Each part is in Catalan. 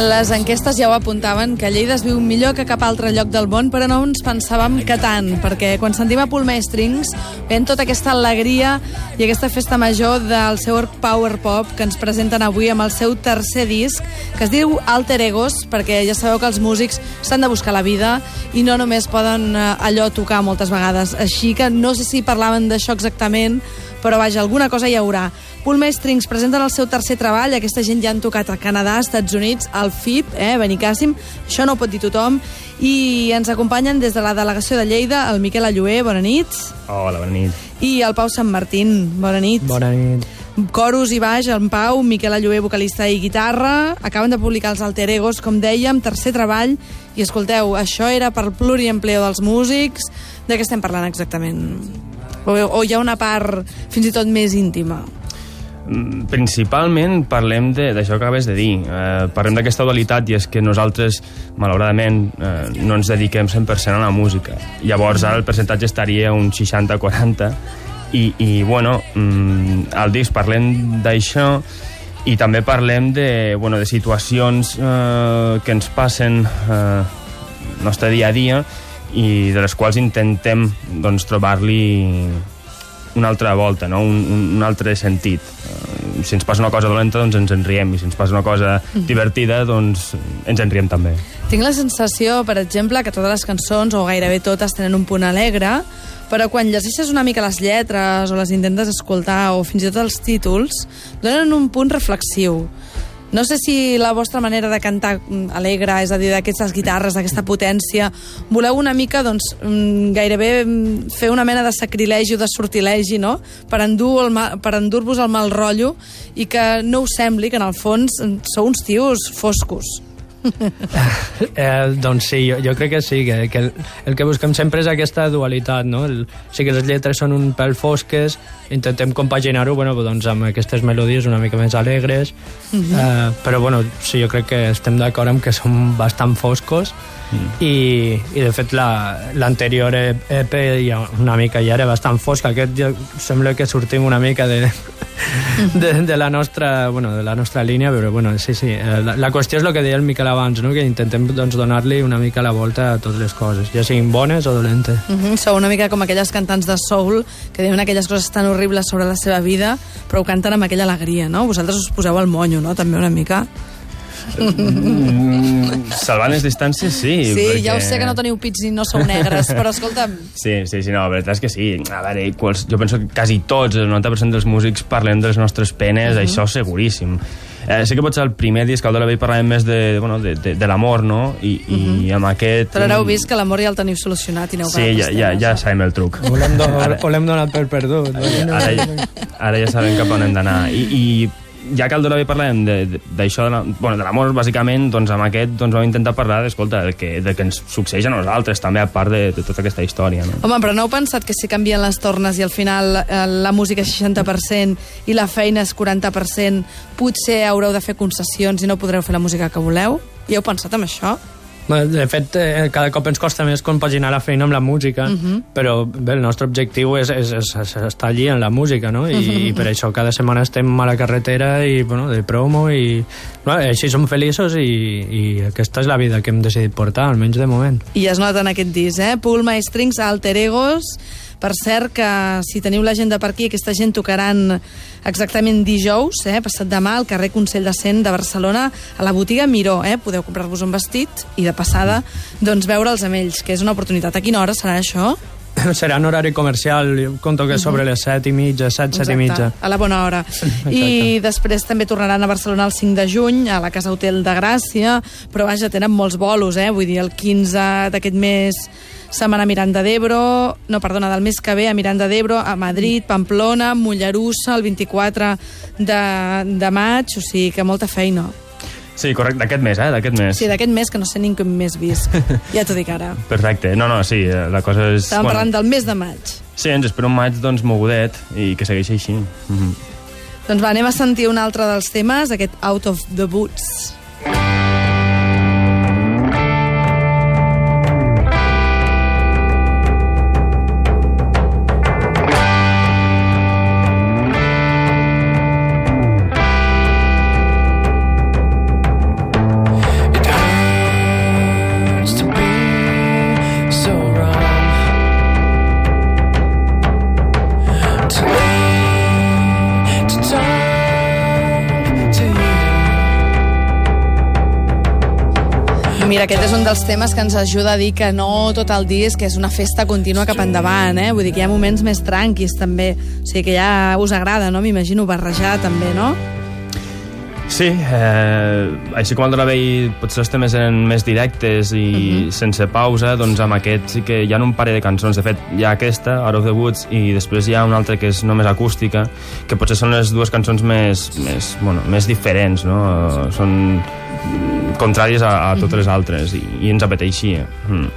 Les enquestes ja ho apuntaven, que Lleida es viu millor que cap altre lloc del món, però no ens pensàvem que tant, perquè quan sentim a Pulmestrings ven tota aquesta alegria i aquesta festa major del seu power pop que ens presenten avui amb el seu tercer disc, que es diu Alter Egos, perquè ja sabeu que els músics s'han de buscar la vida i no només poden eh, allò tocar moltes vegades. Així que no sé si parlaven d'això exactament, però vaja, alguna cosa hi haurà. Pulme Strings presenten el seu tercer treball, aquesta gent ja han tocat a Canadà, Estats Units, al FIP, eh, Benicàssim, això no ho pot dir tothom, i ens acompanyen des de la delegació de Lleida el Miquel Allué, bona nit. Hola, bona nit. I el Pau Sant Martín, bona nit. Bona nit. Coros i baix, en Pau, Miquel Allué, vocalista i guitarra. Acaben de publicar els Alter Egos, com dèiem, tercer treball. I escolteu, això era per pluriempleo dels músics. De què estem parlant exactament? O, o hi ha una part fins i tot més íntima? Mm, principalment parlem d'això que acabes de dir. Eh, parlem d'aquesta dualitat i és que nosaltres, malauradament, eh, no ens dediquem 100% a la música. Llavors ara el percentatge estaria un 60-40 i, i bueno, mm, al disc parlem d'això i també parlem de, bueno, de situacions eh, que ens passen eh, nostre dia a dia i de les quals intentem doncs, trobar-li una altra volta, no? un, un, un altre sentit. Uh, si ens passa una cosa dolenta, doncs ens en riem, i si ens passa una cosa mm. divertida, doncs ens en riem també. Tinc la sensació, per exemple, que totes les cançons, o gairebé totes, tenen un punt alegre, però quan llegeixes una mica les lletres o les intentes escoltar, o fins i tot els títols, donen un punt reflexiu. No sé si la vostra manera de cantar mm, alegre, és a dir, d'aquestes guitarres, d'aquesta potència, voleu una mica, doncs, mm, gairebé mm, fer una mena de sacrilegi o de sortilegi, no?, per endur-vos el, per endur el mal rotllo i que no us sembli que, en el fons, sou uns tios foscos. eh, doncs sí, jo, jo crec que sí, que, que el, el que busquem sempre és aquesta dualitat, no? El, sí que les lletres són un pèl fosques, intentem compaginar-ho bueno, doncs amb aquestes melodies una mica més alegres, uh mhm. -huh. eh, però bueno, sí, jo crec que estem d'acord amb que són bastant foscos, Mm. I, i de fet l'anterior la, EP ja una mica ja era bastant fosca aquest ja sembla que sortim una mica de, de, de, la nostra, bueno, de la nostra línia però bueno, sí, sí, eh, la, la qüestió és el que deia el Miquel abans, no? que intentem doncs, donar-li una mica la volta a totes les coses ja siguin bones o dolentes mm -hmm. Sou una mica com aquelles cantants de soul que diuen aquelles coses tan horribles sobre la seva vida però ho canten amb aquella alegria, no? Vosaltres us poseu al monyo, no? També una mica Mm, salvant les distàncies, sí. Sí, perquè... ja ho sé que no teniu pits i no sou negres, però escolta'm... Sí, sí, sí, no, la veritat és que sí. A veure, quals, jo penso que quasi tots, el 90% dels músics parlem de les nostres penes, uh mhm. -huh. això seguríssim. Eh, sé que potser el primer disc, el de la Vell, parlàvem més de, bueno, de, de, de l'amor, no? I, uh -huh. i mhm. amb aquest... Però ara heu vist que l'amor ja el teniu solucionat i aneu Sí, ja, ja, ja sabem el truc. Ho l'hem donat per perdut. Ara, ara, ara ja sabem cap on hem d'anar. I, i ja que el Doravi parlem d'això, de, de, bueno, de l'amor, bàsicament, doncs amb aquest doncs vam intentar parlar, escolta, del que, del que ens succeeix a nosaltres, també, a part de, de tota aquesta història. No? Home, però no heu pensat que si canvien les tornes i al final eh, la música és 60% i la feina és 40%, potser haureu de fer concessions i no podreu fer la música que voleu? I heu pensat en això? De fet, eh, cada cop ens costa més compaginar la feina amb la música, uh mhm. -huh. però bé, el nostre objectiu és, és, és, és estar allí en la música, no? I, uh -huh. i per això cada setmana estem a la carretera i, bueno, de promo i... Bueno, així som feliços i, i aquesta és la vida que hem decidit portar, almenys de moment. I es nota en aquest disc, eh? Pulma Strings, Alter Egos, per cert, que si teniu l'agenda per aquí, aquesta gent tocaran exactament dijous, eh, passat demà, al carrer Consell de Cent de Barcelona, a la botiga Miró. Eh? Podeu comprar-vos un vestit i, de passada, doncs veure'ls amb ells, que és una oportunitat. A quina hora serà això? serà en horari comercial, conto que sobre les 7 i mitja, 7, 7 i mitja. a la bona hora. Exacte. I després també tornaran a Barcelona el 5 de juny, a la Casa Hotel de Gràcia, però vaja, tenen molts bolos, eh? vull dir, el 15 d'aquest mes Se'n van a Miranda d'Ebro, no, perdona, del mes que ve a Miranda d'Ebro, a Madrid, Pamplona, Mollerussa, el 24 de, de maig, o sigui que molta feina. Sí, correcte, d'aquest mes, eh? D'aquest mes. Sí, d'aquest mes, que no sé ni com més vist. ja t'ho dic ara. Perfecte. No, no, sí, la cosa és... Estàvem bueno, parlant del mes de maig. Sí, ens espera un maig, doncs, mogudet i que segueixi així. Mm -hmm. Doncs va, anem a sentir un altre dels temes, aquest Out of the Boots. Mira, aquest és un dels temes que ens ajuda a dir que no tot el dia és que és una festa contínua cap endavant, eh? Vull dir que hi ha moments més tranquis, també. O sigui, que ja us agrada, no? M'imagino barrejar, també, no? Sí, eh, així com el de la vell potser els temes eren més directes i uh -huh. sense pausa, doncs amb aquest sí que hi ha un parell de cançons. De fet, hi ha aquesta, Out of the Woods, i després hi ha una altra que és només acústica, que potser són les dues cançons més, més, bueno, més diferents, no? Són contràries a, a totes les altres i, i ens apeteixia. Mm.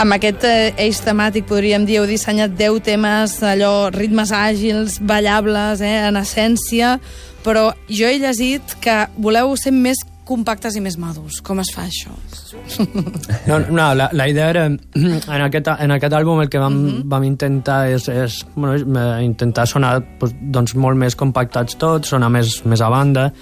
Amb aquest eh, eix temàtic, podríem dir, heu dissenyat 10 temes, allò, ritmes àgils, ballables, eh, en essència, però jo he llegit que voleu ser més compactes i més madurs. Com es fa això? No, no la, la idea era, en aquest, en aquest àlbum el que vam, uh -huh. vam intentar és, és bueno, intentar sonar doncs, doncs, molt més compactats tots, sonar més, més a banda,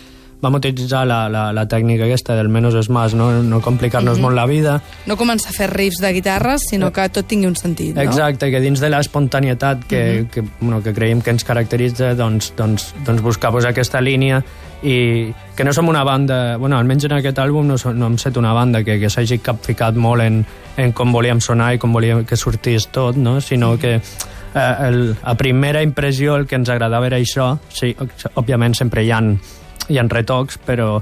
vam utilitzar la, la, la tècnica aquesta del menos és más, no, no complicar-nos uh -huh. molt la vida. No començar a fer riffs de guitarres, sinó que tot tingui un sentit, no? Exacte, que dins de l'espontanietat que, uh -huh. que, bueno, que creiem que ens caracteritza, doncs, doncs, doncs buscar pues, aquesta línia i que no som una banda, bueno, almenys en aquest àlbum no, som, no hem set una banda que, que s'hagi capficat molt en, en com volíem sonar i com volíem que sortís tot, no? sinó que eh, el, a primera impressió el que ens agradava era això, sí, òbviament sempre hi ha hi ha retocs, però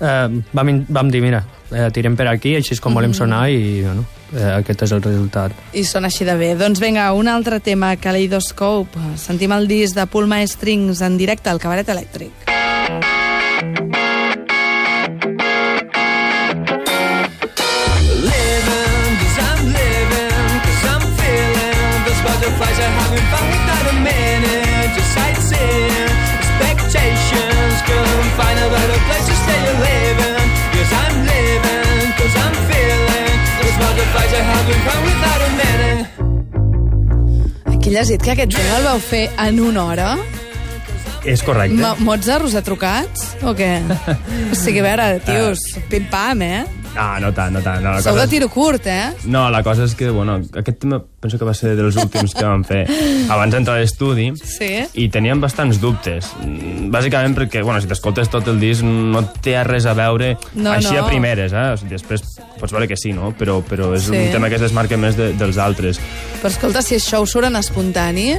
eh, vam, vam dir, mira, eh, tirem per aquí, així és com mm. volem sonar i bueno, eh, aquest és el resultat. I sona així de bé. Doncs vinga, un altre tema, Kaleidoscope. Sentim el disc de Paul Maestrings en directe al Cabaret Elèctric. butterflies Aquí llegit que aquest tema el vau fer en una hora? És correcte. Mozart us ha trucat? O què? o sigui, a veure, tios, pim-pam, eh? No, no tant, no tant. No, la Sou cosa de tiro curt, eh? No, la cosa és que, bueno, aquest tema penso que va ser dels últims que vam fer abans d'entrar a l'estudi Sí. i teníem bastants dubtes. Bàsicament perquè, bueno, si t'escoltes tot el disc no té res a veure No, així no. a primeres, eh? O sigui, després pots veure que sí, no? Però, però és Sí. un tema que es desmarca més de, dels altres. Però escolta, si això us surt en espontani,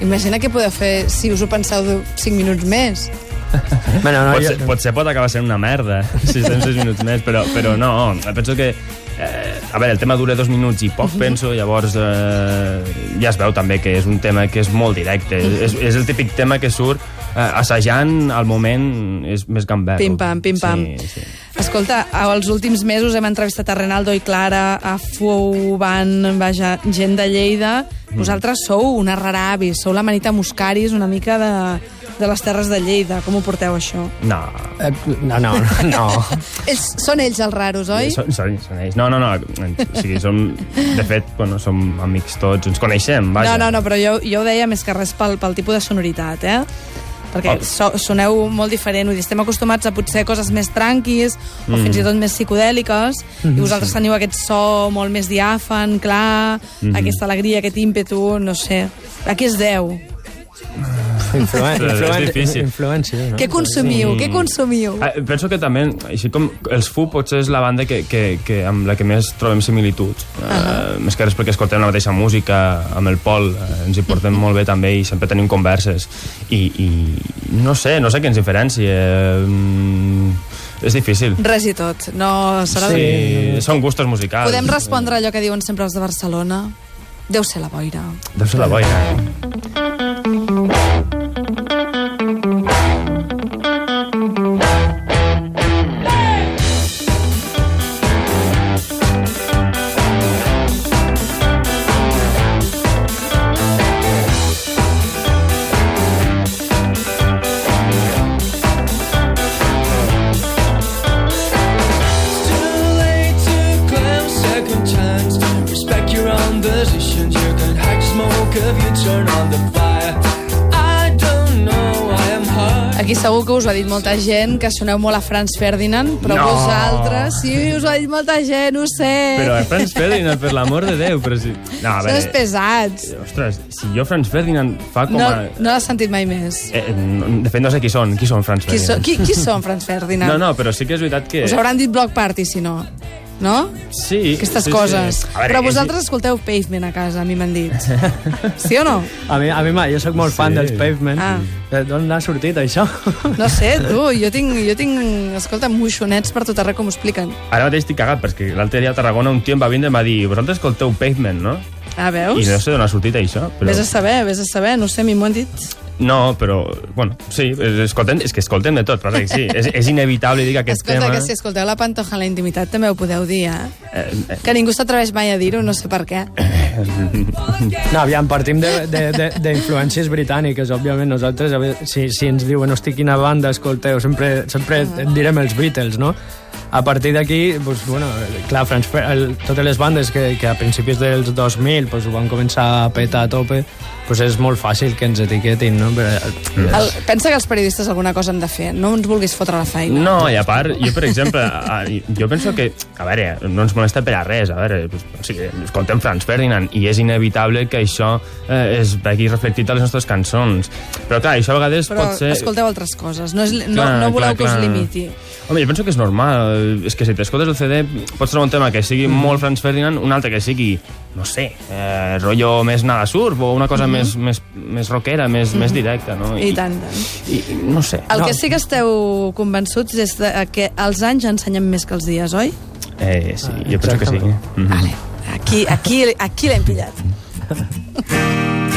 imagina què podeu fer si us ho penseu de 5 minuts més. Bueno, no, Potser, jo, potser pot acabar sent una merda, si estem 6 minuts més, però, però no, penso que... Eh, a veure, el tema dura dos minuts i poc, penso, llavors eh, ja es veu també que és un tema que és molt directe. És, és el típic tema que surt eh, assajant al moment és més gambert. Pim-pam, pim-pam. Sí, sí. Escolta, als últims mesos hem entrevistat a Renaldo i Clara, a Fou, Van, vaja, gent de Lleida. Vosaltres sou una rara avis, sou la manita Muscaris, una mica de, de les terres de Lleida. Com ho porteu, això? No, eh, no, no, no. Ells, són ells els raros, oi? Són, són, són ells. No, no, no. O sigui, som, de fet, bueno, som amics tots, ens coneixem, vaja. No, no, no, però jo, jo ho deia més que res pel, pel tipus de sonoritat, eh? Perquè Oh. so, soneu molt diferent, vull dir, estem acostumats a potser coses més tranquis o fins i tot més psicodèliques i vosaltres teniu aquest so molt més diàfan, clar, aquesta alegria, aquest ímpetu, no sé. A què es deu? Influen, És influen, difícil. influència, no? Què consumiu? Què consumiu? Ah, penso que també, així com els Fu potser és la banda que, que, que amb la que més trobem similituds. Uh -huh. uh, més que res perquè escoltem la mateixa música, amb el Pol uh, ens hi portem molt bé també i sempre tenim converses. I, i no sé, no sé què ens diferencia. Mm, és difícil. Res i tot. No serà... Sí, són gustos musicals. Podem respondre allò que diuen sempre els de Barcelona? Deu ser la boira. Deu ser la boira. Ho ha dit molta gent, que soneu molt a Franz Ferdinand, però No. vosaltres, sí, us ho ha dit molta gent, ho sé. Però a Franz Ferdinand, per l'amor de Déu, però si... No, a Són veure, pesats. ostres, si jo Franz Ferdinand fa com No, a... no l'has sentit mai més. Eh, no, de fet, no sé qui són. Qui són Franz Qui, so, Ferdinand? qui, qui són Franz Ferdinand? No, no, però sí que és veritat que... Us hauran dit Block Party, si no. No? Sí. Aquestes sí, coses. Sí. Veure, Però és- vosaltres escolteu Pavement a casa, a mi m'han dit. Sí o no? A mi, a mi mai, jo sóc molt fan Sí. dels Pavement. Ah. D'on ha sortit això? No sé, tu, jo tinc, jo tinc escolta, moixonets per tot arreu que m'ho expliquen. Ara mateix estic cagat, perquè l'altre dia a Tarragona un tio em va vindre i em va dir vosaltres escolteu Pavement, no? Ah, veus? I no sé d'on ha sortit això, però... Vés a saber, vés a saber, no sé, a mi m'ho han dit. No, però, bueno, sí, escoltem, és que escoltem de tot, passa que sí, és, és inevitable dir que aquest Escolta, tema... que si escolteu la Pantoja en la intimitat també ho podeu dir, eh? Eh, eh, Que ningú s'atreveix mai a dir-ho, no sé per què. No, aviam, partim de- de- de- d'influències britàniques, òbviament. Nosaltres, si, si ens diuen, hosti, quina banda escolteu, sempre, sempre et direm els Beatles, no? A partir d'aquí, pues, bueno, clar, Franz el, totes les bandes que, que a principis dels 2000 pues, ho van començar a petar a tope, pues és molt fàcil que ens etiquetin, no? Però, El, pensa que els periodistes alguna cosa han de fer, no ens vulguis fotre la feina. No, i a part, jo, per exemple, a, jo penso que, a veure, no ens molesta per a res, a veure, pues, o sigui, escoltem Franz Ferdinand, i és inevitable que això eh, es vegi reflectit a les nostres cançons. Però clar, això a vegades Però pot ser... escolteu altres coses, no, és, no, Clar, no voleu clar, que us clar. limiti. Home, jo penso que és normal. És que si t'escoltes el CD, pots trobar un tema que sigui Mhm. molt Franz Ferdinand, un altre que sigui, no sé, eh, rotllo més nada surf, o una cosa més, més, més rockera, més, més directa, no? Mhm. I tant, tant. I, i, no sé. El No. que sí que esteu convençuts és de, que els anys ensenyen més que els dies, oi? Eh, sí, jo penso que sí. Exactament. Mhm. Vale. Aquí, aquí, aquí l'hem pillat.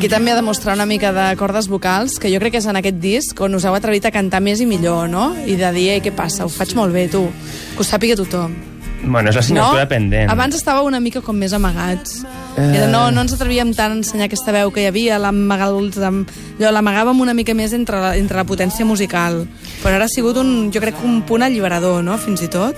Aquí també ha de mostrar una mica de cordes vocals, que jo crec que és en aquest disc on us heu atrevit a cantar més i millor, no? I de dir, ei, què passa, ho faig molt bé, tu. Que ho sàpiga tothom. Bueno, és l'assignatura pendent. Abans estàveu una mica com més amagats. Eh... No, no ens atrevíem tant a ensenyar aquesta veu que hi havia, l'amagàvem una mica més entre la, entre la potència musical. Però ara ha sigut, un, jo crec, que un punt alliberador, no?, fins i tot.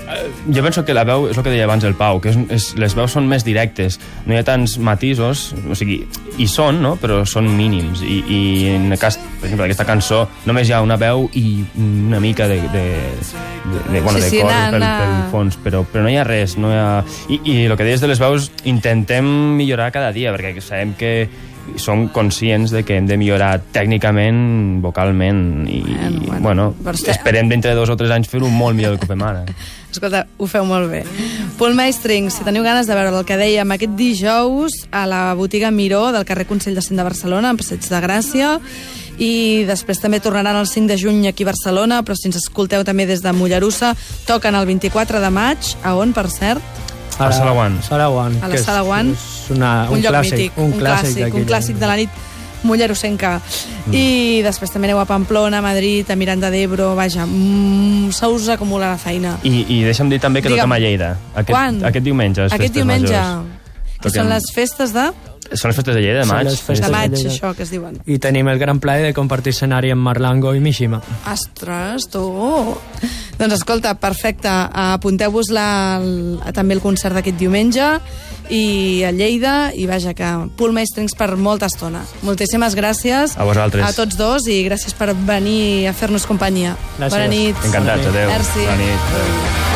Jo penso que la veu, és el que deia abans el Pau, que és, és, les veus són més directes, no hi ha tants matisos, o sigui, hi són, no?, però són mínims, i, i en el cas, per exemple, d'aquesta cançó, només hi ha una veu i una mica de, de, de, de, bueno, Sí, de sí, cor na- pel, pel fons, però, però no hi ha res, no hi ha... I, I el que deies de les veus, intentem millorar cada dia, perquè sabem que som conscients de que hem de millorar tècnicament, vocalment, i, Bueno, bueno, bueno, bueno, estem- esperem d'entre dos o tres anys fer-ho molt millor del que ho fem ara. Escolta, ho feu molt bé. Paul Meistrings, si teniu ganes de veure el que dèiem aquest dijous a la botiga Miró del carrer Consell de Cent de Barcelona, en Passeig de Gràcia, i després també tornaran el 5 de juny aquí a Barcelona, però si ens escolteu també des de Mollerussa, toquen el 24 de maig, a on, per cert? A la Sala One. Sala One. A la que és- Sala One. És una, un, un lloc clàssic, mític, un, un clàssic, clàssic, d'aquí. un clàssic de la nit mollerusenca. Mm. I després també aneu a Pamplona, a Madrid, a Miranda d'Ebro, vaja, mm, se us acumula la feina. I, i deixa'm dir també que Digue'm. toquem a Lleida. Aquest, Quan? Aquest diumenge, Aquest diumenge, majors. que Toquem- són les festes de, Són les festes de Lleida, de Són maig. les festes de maig, de Lleida. això que es diuen. I tenim el gran plaer de compartir escenari amb Marlango i Mishima. Ostres, tu! Doncs escolta, perfecte. Apunteu-vos també el concert d'aquest diumenge i a Lleida, i vaja, que Pool Meistrings per molta estona. Moltíssimes gràcies A vosaltres. a tots dos i gràcies per venir a fer-nos companyia. Gràcies. Bona nit. Encantats, adeu. Merci. Bona nit. Adéu.